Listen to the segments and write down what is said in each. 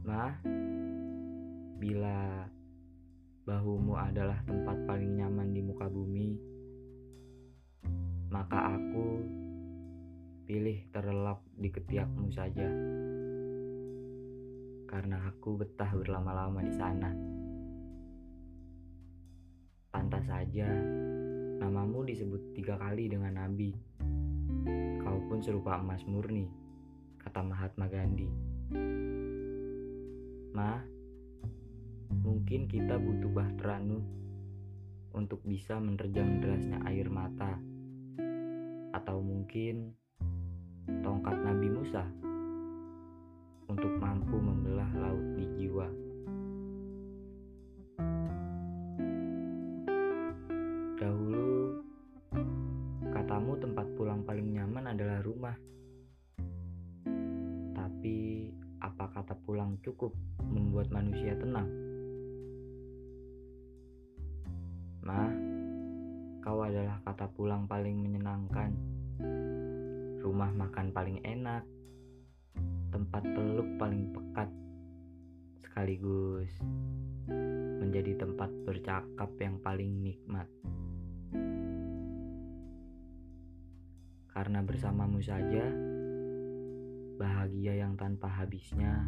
Ma, bila bahumu adalah tempat paling nyaman di muka bumi, maka aku pilih terlelap di ketiakmu saja. Karena aku betah berlama-lama di sana. Pantas saja namamu disebut tiga kali dengan Nabi. Kau pun serupa emas murni, kata Mahatma Gandhi. Ma, mungkin kita butuh bahteranu untuk bisa menerjang derasnya air mata. Atau mungkin tongkat Nabi Musa untuk mampu membelah laut di jiwa. Dahulu, katamu tempat pulang paling nyaman adalah rumah. Kata pulang cukup membuat manusia tenang? Ma, kau adalah kata pulang paling menyenangkan. Rumah makan paling enak. Tempat peluk paling pekat. Sekaligus menjadi tempat bercakap yang paling nikmat. Karena bersamamu saja, bahagia yang tanpa habisnya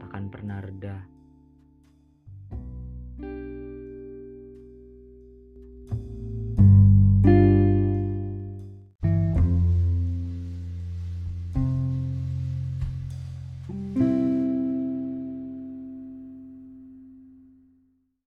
takkan pernah reda.